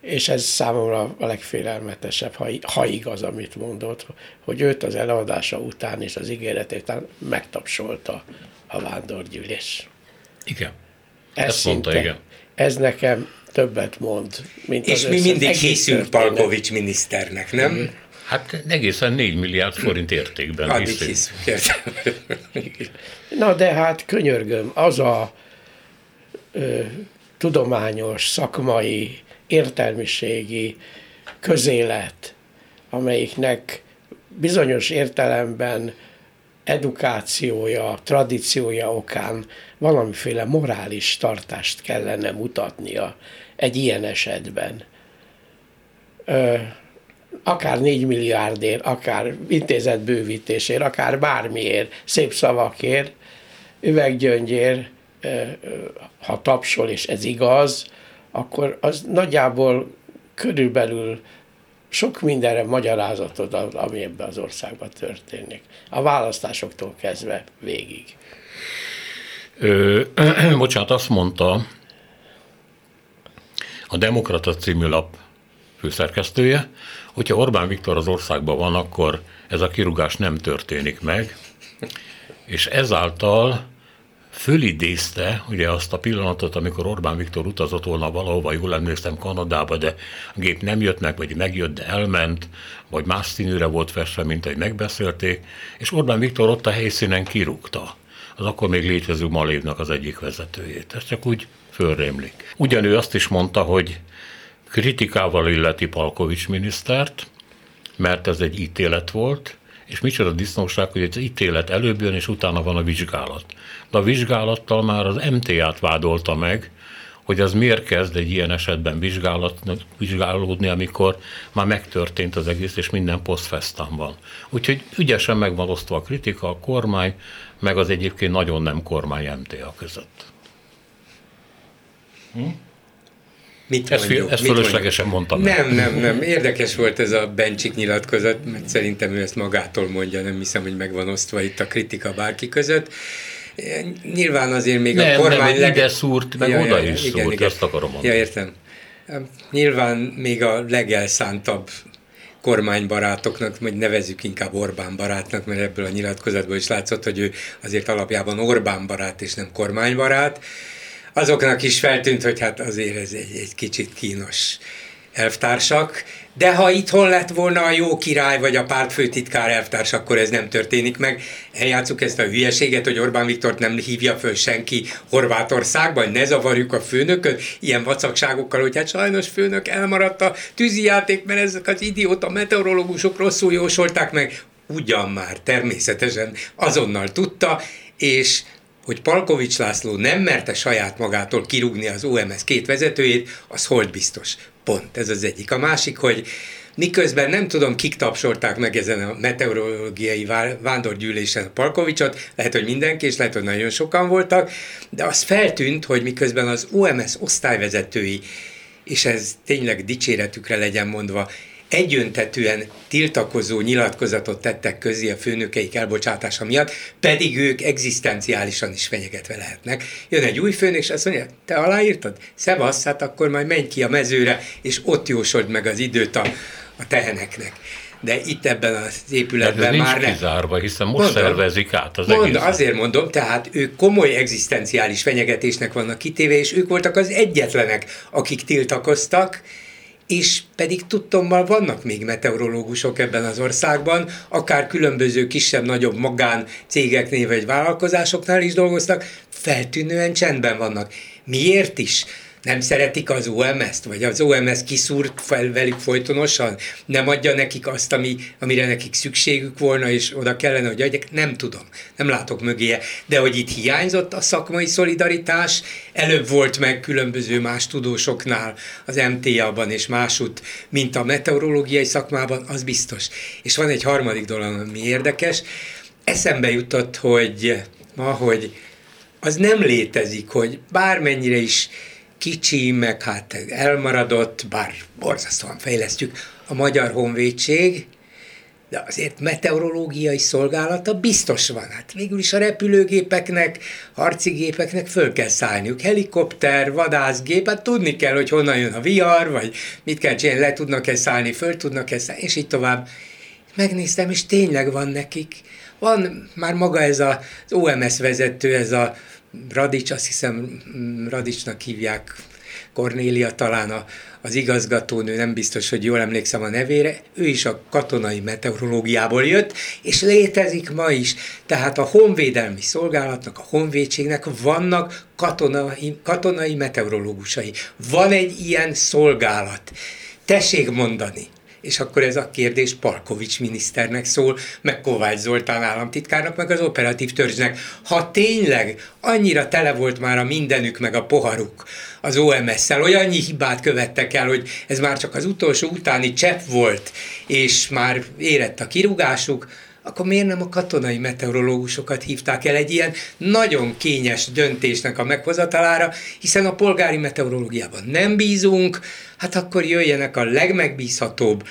és ez számomra a legfélelmetesebb, ha, ha igaz, amit mondott, hogy őt az eladása után és az ígéret után megtapsolta a vándorgyűlés. Igen. Ez Ezt szinte, mondta, igen. Ez nekem többet mond, mint És az mi mindig hiszünk Palkovics miniszternek, nem? Mm. Hát egészen 4 milliárd forint értékben Addig hiszünk. hiszünk Na de hát könyörgöm, az a ö, tudományos, szakmai, értelmiségi közélet, amelyiknek bizonyos értelemben edukációja, tradíciója okán valamiféle morális tartást kellene mutatnia egy ilyen esetben. Ö, akár négy milliárdért, akár intézetbővítésért, akár bármiért, szép szavakért, üveggyöngyér, ha tapsol, és ez igaz, akkor az nagyjából körülbelül sok mindenre magyarázatot ad, ami ebben az országban történik. A választásoktól kezdve végig. Ö, bocsánat, azt mondta a Demokrata című lap főszerkesztője, hogyha Orbán Viktor az országban van, akkor ez a kirugás nem történik meg, és ezáltal fölidézte ugye azt a pillanatot, amikor Orbán Viktor utazott volna valahova, jól emlékszem Kanadába, de a gép nem jött meg, vagy megjött, de elment, vagy más színűre volt festve, mint ahogy megbeszélték, és Orbán Viktor ott a helyszínen kirúgta. Az akkor még létező Malévnak az egyik vezetőjét. Ez csak úgy fölrémlik. Ugyanő azt is mondta, hogy kritikával illeti Palkovics minisztert, mert ez egy ítélet volt, és micsoda disznóság, hogy az ítélet előbb jön, és utána van a vizsgálat. De a vizsgálattal már az MTA-t vádolta meg, hogy az miért kezd egy ilyen esetben vizsgálat, vizsgálódni, amikor már megtörtént az egész, és minden posztfesztán van. Úgyhogy ügyesen megvan osztva a kritika, a kormány meg az egyébként nagyon nem kormány MTA között. Hm? Mit ezt, mondjuk, ezt fölöslegesen mondtam. Nem, nem, nem. Érdekes volt ez a Bencsik nyilatkozat, mert szerintem ő ezt magától mondja, nem hiszem, hogy megvan osztva itt a kritika bárki között. Nyilván azért még nem, a kormány... Nem, ide szúrt, meg ja, oda ja, is igen, szúrt, igen. ezt akarom mondani. Ja, értem. Nyilván még a legelszántabb kormánybarátoknak, vagy nevezzük inkább Orbán barátnak, mert ebből a nyilatkozatból is látszott, hogy ő azért alapjában Orbán barát és nem kormánybarát. Azoknak is feltűnt, hogy hát azért ez egy, egy kicsit kínos elvtársak, de ha itthon lett volna a jó király vagy a pártfőtitkár elvtárs, akkor ez nem történik meg. Eljátszuk ezt a hülyeséget, hogy Orbán Viktort nem hívja föl senki Horvátországban, ne zavarjuk a főnököt ilyen vacakságokkal, hogy hát sajnos főnök elmaradt a tűzijáték, mert ezek az idióta meteorológusok rosszul jósolták meg. Ugyan már, természetesen azonnal tudta, és hogy Palkovics László nem merte saját magától kirúgni az OMS két vezetőjét, az hold biztos. Pont, ez az egyik. A másik, hogy miközben nem tudom, kik tapsolták meg ezen a meteorológiai vándorgyűlésen a Palkovicsot, lehet, hogy mindenki, és lehet, hogy nagyon sokan voltak, de az feltűnt, hogy miközben az OMS osztályvezetői, és ez tényleg dicséretükre legyen mondva, egyöntetően tiltakozó nyilatkozatot tettek közé a főnökeik elbocsátása miatt, pedig ők egzisztenciálisan is fenyegetve lehetnek. Jön egy új főnök, és azt mondja, te aláírtad? Szevasz, hát akkor majd menj ki a mezőre, és ott jósold meg az időt a, a teheneknek de itt ebben az épületben már nem. kizárva, hiszen most mondom, szervezik át az mond, egész. Azért mondom, tehát ők komoly egzisztenciális fenyegetésnek vannak kitéve, és ők voltak az egyetlenek, akik tiltakoztak, és pedig tudtommal vannak még meteorológusok ebben az országban, akár különböző kisebb-nagyobb magán cégeknél vagy vállalkozásoknál is dolgoztak, feltűnően csendben vannak. Miért is? Nem szeretik az OMS-t, vagy az OMS kiszúrt fel velük folytonosan, nem adja nekik azt, ami, amire nekik szükségük volna, és oda kellene, hogy adják, nem tudom, nem látok mögéje. De hogy itt hiányzott a szakmai szolidaritás, előbb volt meg különböző más tudósoknál, az MTA-ban és másút, mint a meteorológiai szakmában, az biztos. És van egy harmadik dolog, ami érdekes, eszembe jutott, hogy ma, hogy az nem létezik, hogy bármennyire is kicsi, meg hát elmaradott, bár borzasztóan fejlesztjük, a Magyar Honvédség, de azért meteorológiai szolgálata biztos van. Hát végül is a repülőgépeknek, harci gépeknek föl kell szállniuk. Helikopter, vadászgép, hát tudni kell, hogy honnan jön a vihar, vagy mit kell csinálni, le tudnak-e szállni, föl tudnak-e szállni, és így tovább. Megnéztem, és tényleg van nekik. Van már maga ez az OMS vezető, ez a Radics, azt hiszem mm, Radicsnak hívják, Kornélia talán a, az igazgatónő, nem biztos, hogy jól emlékszem a nevére, ő is a katonai meteorológiából jött, és létezik ma is. Tehát a honvédelmi szolgálatnak, a honvédségnek vannak katonai, katonai meteorológusai. Van egy ilyen szolgálat. Tessék mondani, és akkor ez a kérdés Palkovics miniszternek szól, meg Kovács Zoltán államtitkárnak, meg az operatív törzsnek. Ha tényleg annyira tele volt már a mindenük, meg a poharuk az OMS-szel, hogy annyi hibát követtek el, hogy ez már csak az utolsó utáni csepp volt, és már érett a kirúgásuk, akkor miért nem a katonai meteorológusokat hívták el egy ilyen nagyon kényes döntésnek a meghozatalára, hiszen a polgári meteorológiában nem bízunk, hát akkor jöjjenek a legmegbízhatóbb,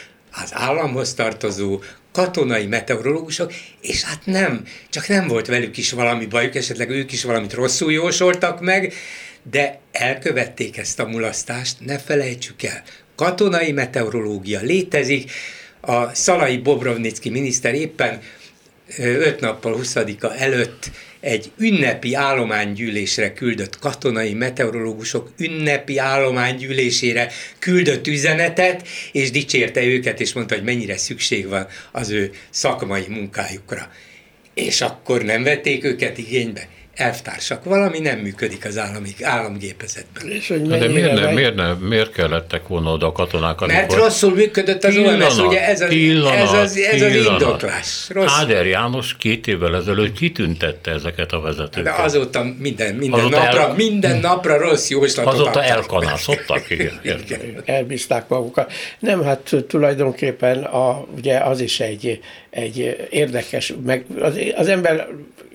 az államhoz tartozó katonai meteorológusok, és hát nem, csak nem volt velük is valami bajuk, esetleg ők is valamit rosszul jósoltak meg, de elkövették ezt a mulasztást, ne felejtsük el. Katonai meteorológia létezik, a Szalai Bobrovnicki miniszter éppen öt nappal 20-a előtt egy ünnepi állománygyűlésre küldött katonai meteorológusok ünnepi állománygyűlésére küldött üzenetet, és dicsérte őket, és mondta, hogy mennyire szükség van az ő szakmai munkájukra. És akkor nem vették őket igénybe elvtársak. Valami nem működik az állami, államgépezetben. És hogy de miért, nem, miért, nem, miért kellettek volna oda a katonák? Mert amikor... rosszul működött az pillanat, OMS, ugye ez, a, pillanat, ez, az, ez az indoklás. Rossz. Áder János két évvel ezelőtt kitüntette ezeket a vezetőket. De azóta minden, minden, azóta napra, el... minden napra rossz jóslatot Azóta elkanászottak, igen. igen. Elbízták magukat. Nem, hát tulajdonképpen a, ugye az is egy, egy érdekes, meg az, az ember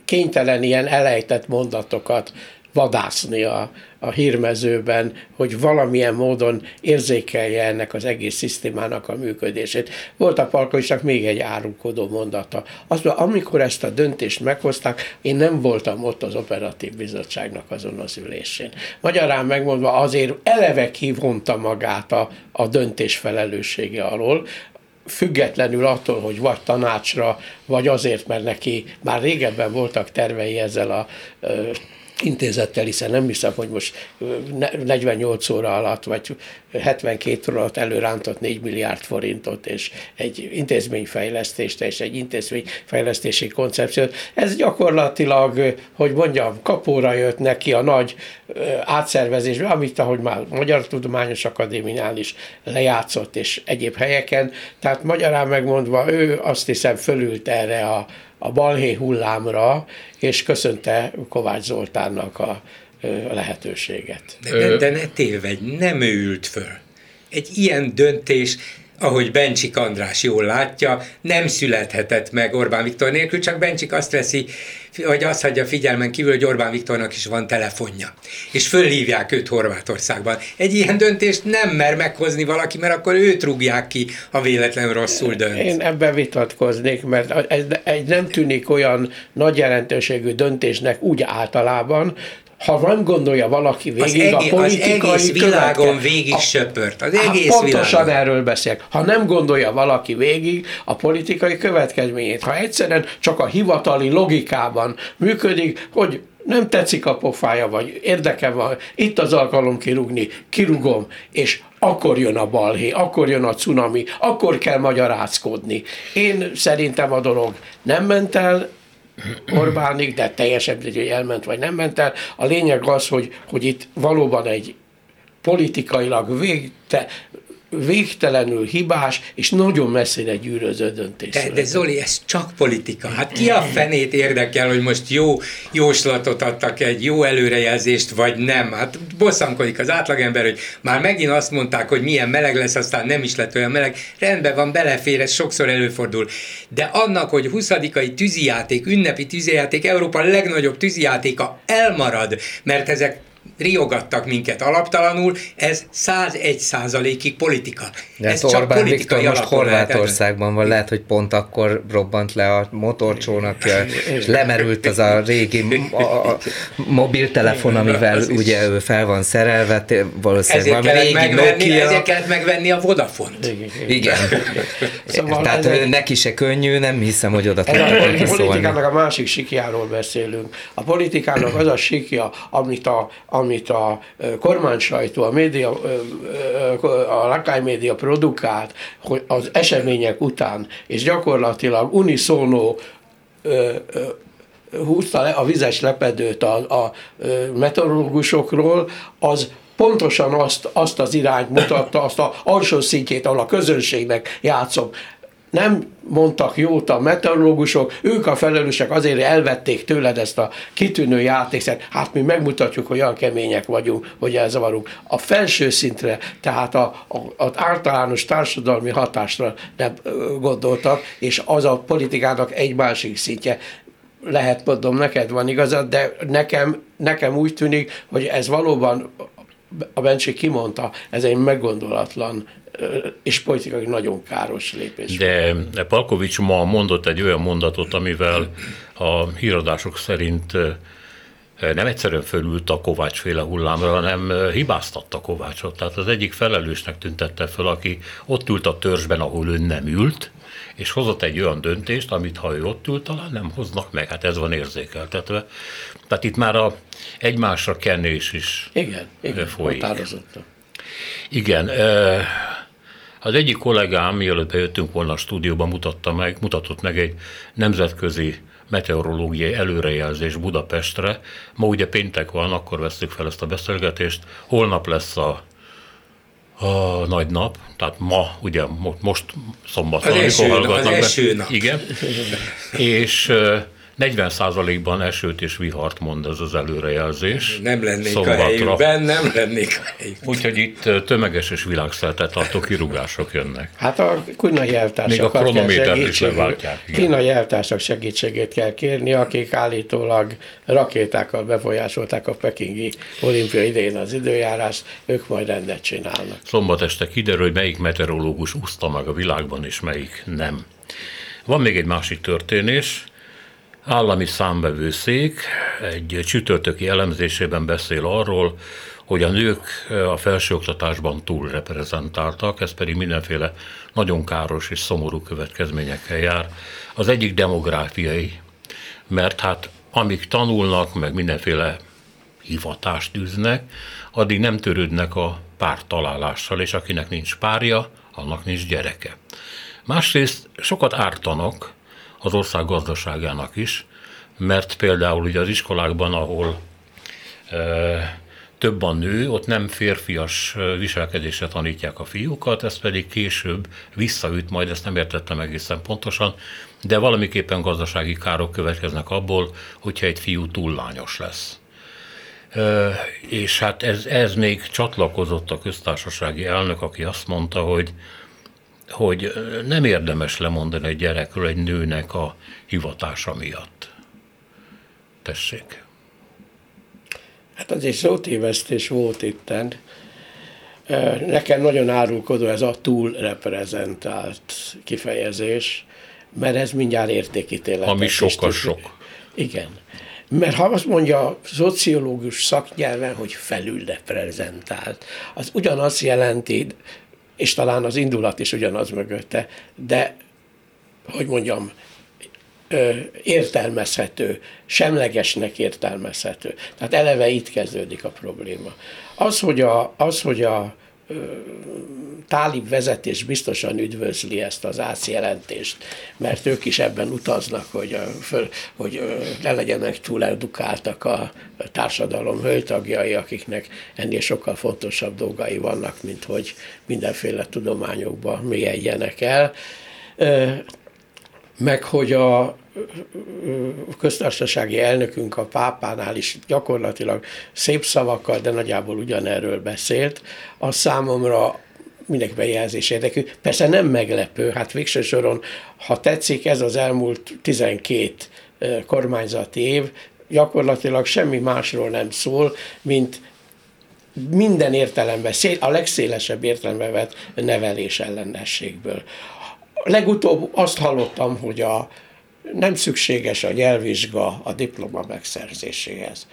kénytelen ilyen elejtett mondatokat vadászni a, a hírmezőben, hogy valamilyen módon érzékelje ennek az egész szisztémának a működését. Volt a Palkovicsnak még egy árulkodó mondata. Azt mondja, amikor ezt a döntést meghozták, én nem voltam ott az operatív bizottságnak azon az ülésén. Magyarán megmondva azért eleve kivonta magát a, a döntés felelőssége alól, függetlenül attól, hogy vagy tanácsra, vagy azért, mert neki már régebben voltak tervei ezzel a intézettel, hiszen nem hiszem, hogy most 48 óra alatt, vagy 72 óra alatt előrántott 4 milliárd forintot, és egy intézményfejlesztést, és egy intézményfejlesztési koncepciót. Ez gyakorlatilag, hogy mondjam, kapóra jött neki a nagy átszervezésbe, amit ahogy már Magyar Tudományos Akadémiánál is lejátszott, és egyéb helyeken. Tehát magyarán megmondva, ő azt hiszem fölült erre a, a balhé hullámra, és köszönte Kovács Zoltánnak a, lehetőséget. De, de, de ne tévedj, nem ő ült föl. Egy ilyen döntés ahogy Bencsik András jól látja, nem születhetett meg Orbán Viktor nélkül, csak Bencsik azt veszi, hogy azt hagyja figyelmen kívül, hogy Orbán Viktornak is van telefonja. És fölhívják őt Horvátországban. Egy ilyen döntést nem mer meghozni valaki, mert akkor őt rúgják ki, ha véletlenül rosszul dönt. Én ebben vitatkoznék, mert ez egy nem tűnik olyan nagy jelentőségű döntésnek úgy általában, ha nem gondolja valaki végig az egész, a politikai az egész világon végig a, söpört. Az egész pontosan világon. erről beszélek. Ha nem gondolja valaki végig a politikai következményét, ha egyszerűen csak a hivatali logikában működik, hogy nem tetszik a pofája, vagy érdekem van, itt az alkalom kirúgni, kirugom, és akkor jön a balhé, akkor jön a cunami, akkor kell magyarázkodni. Én szerintem a dolog nem ment el, Orbánig, de teljesen hogy elment vagy nem ment el. A lényeg az, hogy, hogy itt valóban egy politikailag végte, végtelenül hibás és nagyon messzire gyűröző döntés. De, de Zoli, ez csak politika. Hát ki a fenét érdekel, hogy most jó jóslatot adtak egy jó előrejelzést, vagy nem? Hát bosszankodik az átlagember, hogy már megint azt mondták, hogy milyen meleg lesz, aztán nem is lett olyan meleg. Rendben van, belefér, ez sokszor előfordul. De annak, hogy 20 tűzijáték, ünnepi tűzijáték, Európa legnagyobb tűzijátéka elmarad, mert ezek riogattak minket alaptalanul, ez 101 százalékig politika. De ez hát csak Orbán Viktor most Horvátországban van, lehet, hogy pont akkor robbant le a motorcsónakja, és lemerült az a régi a, a mobiltelefon, amivel ugye ő fel van szerelve, valószínűleg ezért valami régi megvenni, Nokia. Ezért kellett megvenni a Vodafont. Igen. Szóval Tehát egy, neki se könnyű, nem hiszem, hogy oda tudnak neki A politikának a másik sikjáról beszélünk. A politikának az a sikja, amit a, a amit a kormánysajtó, a média, a lakály média produkált, az események után, és gyakorlatilag unisono húzta le a vizes lepedőt a, a meteorológusokról, az pontosan azt, azt az irányt mutatta, azt a alsó szintjét, ahol a közönségnek játszom nem mondtak jót a meteorológusok, ők a felelősek azért elvették tőled ezt a kitűnő játékszert. Hát mi megmutatjuk, hogy olyan kemények vagyunk, hogy elzavarunk. A felső szintre, tehát a, a, az általános társadalmi hatásra nem gondoltak, és az a politikának egy másik szintje lehet mondom, neked van igazad, de nekem, nekem úgy tűnik, hogy ez valóban a Bencsik kimondta, ez egy meggondolatlan és politikai nagyon káros lépés. De Palkovics ma mondott egy olyan mondatot, amivel a híradások szerint nem egyszerűen fölült a Kovács féle hullámra, hanem hibáztatta Kovácsot. Tehát az egyik felelősnek tüntette föl, aki ott ült a törzsben, ahol ő nem ült, és hozott egy olyan döntést, amit ha ő ott ült, talán nem hoznak meg. Hát ez van érzékeltetve. Tehát itt már a egymásra kenés is igen, igen, folyik. Igen, az egyik kollégám, mielőtt bejöttünk volna a stúdióba, mutatta meg, mutatott meg egy nemzetközi meteorológiai előrejelzés Budapestre. Ma ugye péntek van, akkor vesztük fel ezt a beszélgetést. Holnap lesz a a nagy nap, tehát ma, ugye most szombaton, eső, hallgatnak az eső nap. Igen. És 40%-ban esőt és vihart mond ez az előrejelzés. Nem lennék Szombatra. a helyükben, nem lennék a helyükben. Úgyhogy itt tömeges és világszerte tartó kirúgások jönnek. Hát a kínai eltársak Még a kronométert is leváltják. Kínai eltársak segítségét kell kérni, akik állítólag rakétákkal befolyásolták a pekingi olimpia idején az időjárást, ők majd rendet csinálnak. Szombat este kiderül, hogy melyik meteorológus úszta meg a világban, és melyik nem. Van még egy másik történés, állami számbevőszék egy csütörtöki elemzésében beszél arról, hogy a nők a felsőoktatásban túlreprezentáltak, ez pedig mindenféle nagyon káros és szomorú következményekkel jár. Az egyik demográfiai, mert hát amíg tanulnak, meg mindenféle hivatást űznek, addig nem törődnek a pártalálással, és akinek nincs párja, annak nincs gyereke. Másrészt sokat ártanak az ország gazdaságának is, mert például ugye az iskolákban, ahol e, több a nő, ott nem férfias viselkedésre tanítják a fiúkat, ez pedig később visszaüt, majd ezt nem értettem egészen pontosan, de valamiképpen gazdasági károk következnek abból, hogyha egy fiú túl lányos lesz. És hát ez, ez még csatlakozott a köztársasági elnök, aki azt mondta, hogy hogy nem érdemes lemondani egy gyerekről egy nőnek a hivatása miatt. Tessék. Hát az egy szótévesztés volt itten. Nekem nagyon árulkodó ez a túlreprezentált kifejezés, mert ez mindjárt értékítélet. Ami sokkal sok. Igen. Mert ha azt mondja a szociológus szaknyelven, hogy felülreprezentált, az ugyanazt jelenti, és talán az indulat is ugyanaz mögötte, de hogy mondjam, értelmezhető, semlegesnek értelmezhető. Tehát eleve itt kezdődik a probléma. Az, hogy a, az, hogy a tálib vezetés biztosan üdvözli ezt az átjelentést, mert ők is ebben utaznak, hogy, föl, hogy ne legyenek túl edukáltak a társadalom hölgytagjai, akiknek ennél sokkal fontosabb dolgai vannak, mint hogy mindenféle tudományokba mélyedjenek el. Meg hogy a köztársasági elnökünk a pápánál is gyakorlatilag szép szavakkal, de nagyjából ugyanerről beszélt, az számomra mindenkiben jelzés érdekű. Persze nem meglepő, hát végső soron, ha tetszik, ez az elmúlt 12 kormányzati év gyakorlatilag semmi másról nem szól, mint minden értelemben, a legszélesebb értelemben vett nevelés ellenességből. Legutóbb azt hallottam, hogy a, nem szükséges a nyelvvizsga a diploma megszerzéséhez.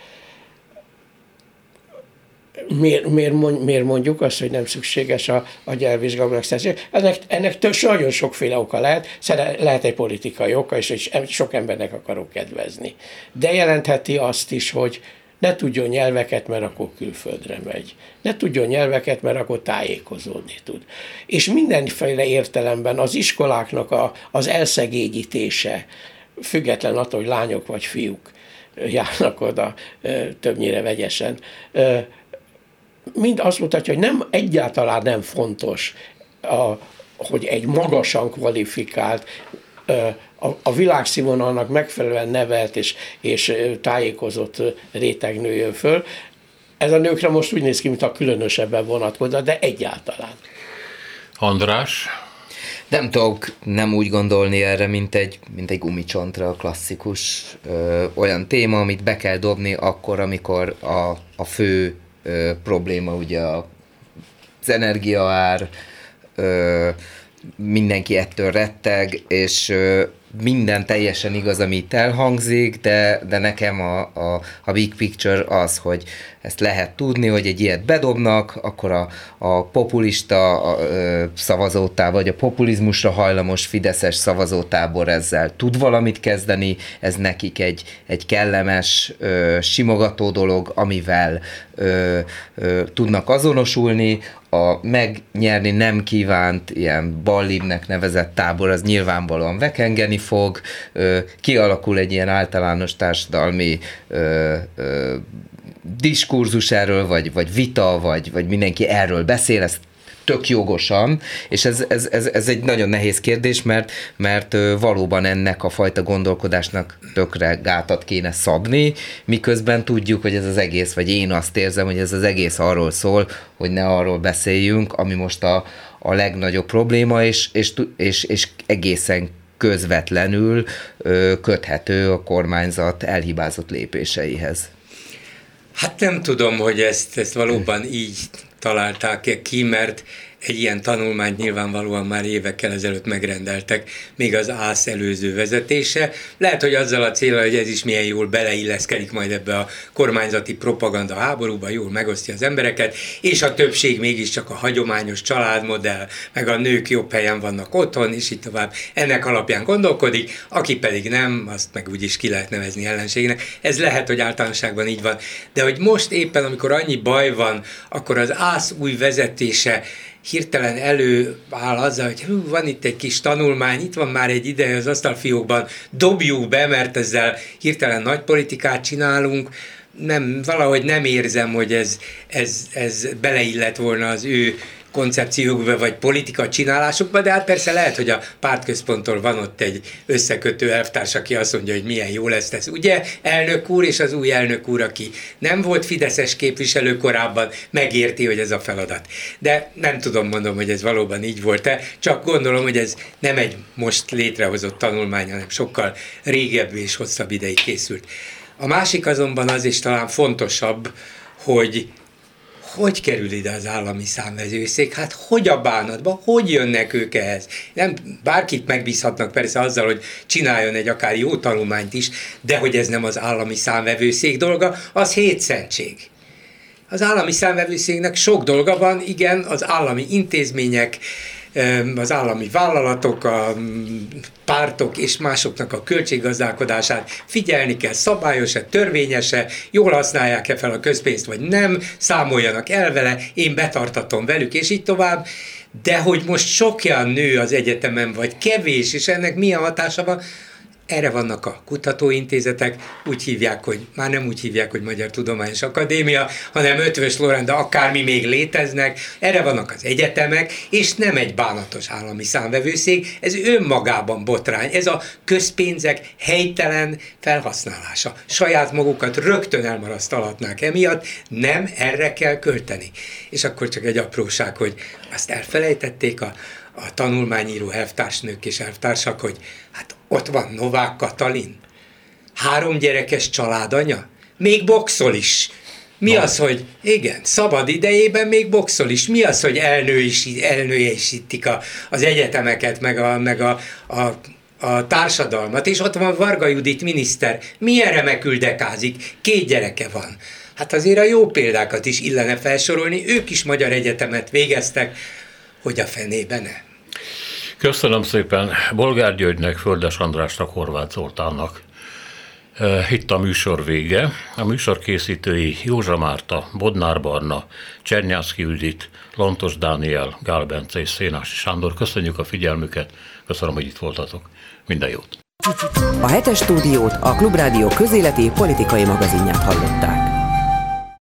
Miért, miért, mond, miért mondjuk azt, hogy nem szükséges a, a nyelvvizsga megszerzéséhez? Ennek, ennek több, nagyon sokféle oka lehet, lehet egy politikai oka, és, és sok embernek akarok kedvezni. De jelentheti azt is, hogy ne tudjon nyelveket, mert akkor külföldre megy. Ne tudjon nyelveket, mert akkor tájékozódni tud. És mindenféle értelemben az iskoláknak a, az elszegényítése, független attól, hogy lányok vagy fiúk járnak oda többnyire vegyesen, mind azt mutatja, hogy nem egyáltalán nem fontos, a, hogy egy magasan kvalifikált, a, a világszínvonalnak megfelelően nevelt és, és tájékozott réteg nőjön föl. Ez a nőkre most úgy néz ki, mintha különösebben vonatkozna, de egyáltalán. András? Nem tudok nem úgy gondolni erre, mint egy, mint egy gumicsontra, a klasszikus ö, olyan téma, amit be kell dobni akkor, amikor a, a fő ö, probléma ugye a, az energiaár, ö, mindenki ettől retteg, és ö, minden teljesen igaz, ami itt elhangzik, de, de nekem a, a, a big picture az, hogy ezt lehet tudni, hogy egy ilyet bedobnak, akkor a, a populista a, a, szavazótá, vagy a populizmusra hajlamos fideszes szavazótábor ezzel tud valamit kezdeni, ez nekik egy, egy kellemes, ö, simogató dolog, amivel ö, ö, tudnak azonosulni, a megnyerni nem kívánt ilyen ballibnek nevezett tábor, az nyilvánvalóan vekengeni fog, ö, kialakul egy ilyen általános társadalmi ö, ö, diskurzus erről, vagy, vagy vita, vagy, vagy mindenki erről beszél, ezt tök jogosan, és ez, ez, ez, ez egy nagyon nehéz kérdés, mert, mert valóban ennek a fajta gondolkodásnak tökre gátat kéne szabni, miközben tudjuk, hogy ez az egész, vagy én azt érzem, hogy ez az egész arról szól, hogy ne arról beszéljünk, ami most a, a legnagyobb probléma, és, és, és, és egészen közvetlenül ö, köthető a kormányzat elhibázott lépéseihez. Hát nem tudom, hogy ezt, ezt valóban így találták ki, mert egy ilyen tanulmányt nyilvánvalóan már évekkel ezelőtt megrendeltek, még az ÁSZ előző vezetése. Lehet, hogy azzal a célra, hogy ez is milyen jól beleilleszkedik majd ebbe a kormányzati propaganda háborúba, jól megosztja az embereket, és a többség mégiscsak a hagyományos családmodell, meg a nők jobb helyen vannak otthon, és így tovább. Ennek alapján gondolkodik, aki pedig nem, azt meg úgyis ki lehet nevezni ellenségnek. Ez lehet, hogy általánosságban így van. De hogy most éppen, amikor annyi baj van, akkor az ÁSZ új vezetése hirtelen előáll azzal, hogy hú, van itt egy kis tanulmány, itt van már egy ideje az asztalfiókban, dobjuk be, mert ezzel hirtelen nagy politikát csinálunk, nem, valahogy nem érzem, hogy ez, ez, ez beleillett volna az ő koncepciókba, vagy politika csinálásukba, de hát persze lehet, hogy a pártközponttól van ott egy összekötő elvtárs, aki azt mondja, hogy milyen jó lesz ez. Ugye elnök úr és az új elnök úr, aki nem volt fideszes képviselő korábban, megérti, hogy ez a feladat. De nem tudom, mondom, hogy ez valóban így volt-e, csak gondolom, hogy ez nem egy most létrehozott tanulmány, hanem sokkal régebbi és hosszabb ideig készült. A másik azonban az is talán fontosabb, hogy hogy kerül ide az állami számvezőszék? Hát hogy a bánatba? Hogy jönnek ők ehhez? Nem, bárkit megbízhatnak persze azzal, hogy csináljon egy akár jó tanulmányt is, de hogy ez nem az állami számvevőszék dolga, az hétszentség. Az állami számvevőszéknek sok dolga van, igen, az állami intézmények, az állami vállalatok, a pártok és másoknak a költséggazdálkodását figyelni kell, szabályos-e, törvényese, jól használják-e fel a közpénzt, vagy nem, számoljanak el vele, én betartatom velük, és így tovább. De hogy most sokjan nő az egyetemen, vagy kevés, és ennek milyen hatása van, erre vannak a kutatóintézetek, úgy hívják, hogy már nem úgy hívják, hogy Magyar Tudományos Akadémia, hanem Ötvös Lorán, de akármi még léteznek, erre vannak az egyetemek, és nem egy bánatos állami számvevőszék, ez önmagában botrány, ez a közpénzek helytelen felhasználása. Saját magukat rögtön elmarasztalatnák emiatt, nem erre kell költeni. És akkor csak egy apróság, hogy azt elfelejtették a, a tanulmányíró elvtársnők és elvtársak, hogy hát ott van Novák Katalin, három gyerekes családanya, még boxol is. Mi no. az, hogy igen, szabad idejében még boxol is. Mi az, hogy elnőjesítik a, az egyetemeket, meg a, meg a, a a társadalmat, és ott van Varga Judit miniszter, milyen remekül dekázik, két gyereke van. Hát azért a jó példákat is illene felsorolni, ők is magyar egyetemet végeztek, hogy a fenébe ne. Köszönöm szépen Bolgár Györgynek, Földes Andrásnak, Horváth Zoltánnak. Itt a műsor vége. A műsor készítői Józsa Márta, Bodnár Barna, Csernyászki Judit, Lontos Dániel, Gál Bence és Szénási Sándor. Köszönjük a figyelmüket, köszönöm, hogy itt voltatok. Minden jót! A hetes stúdiót a Klubrádió közéleti politikai magazinját hallották.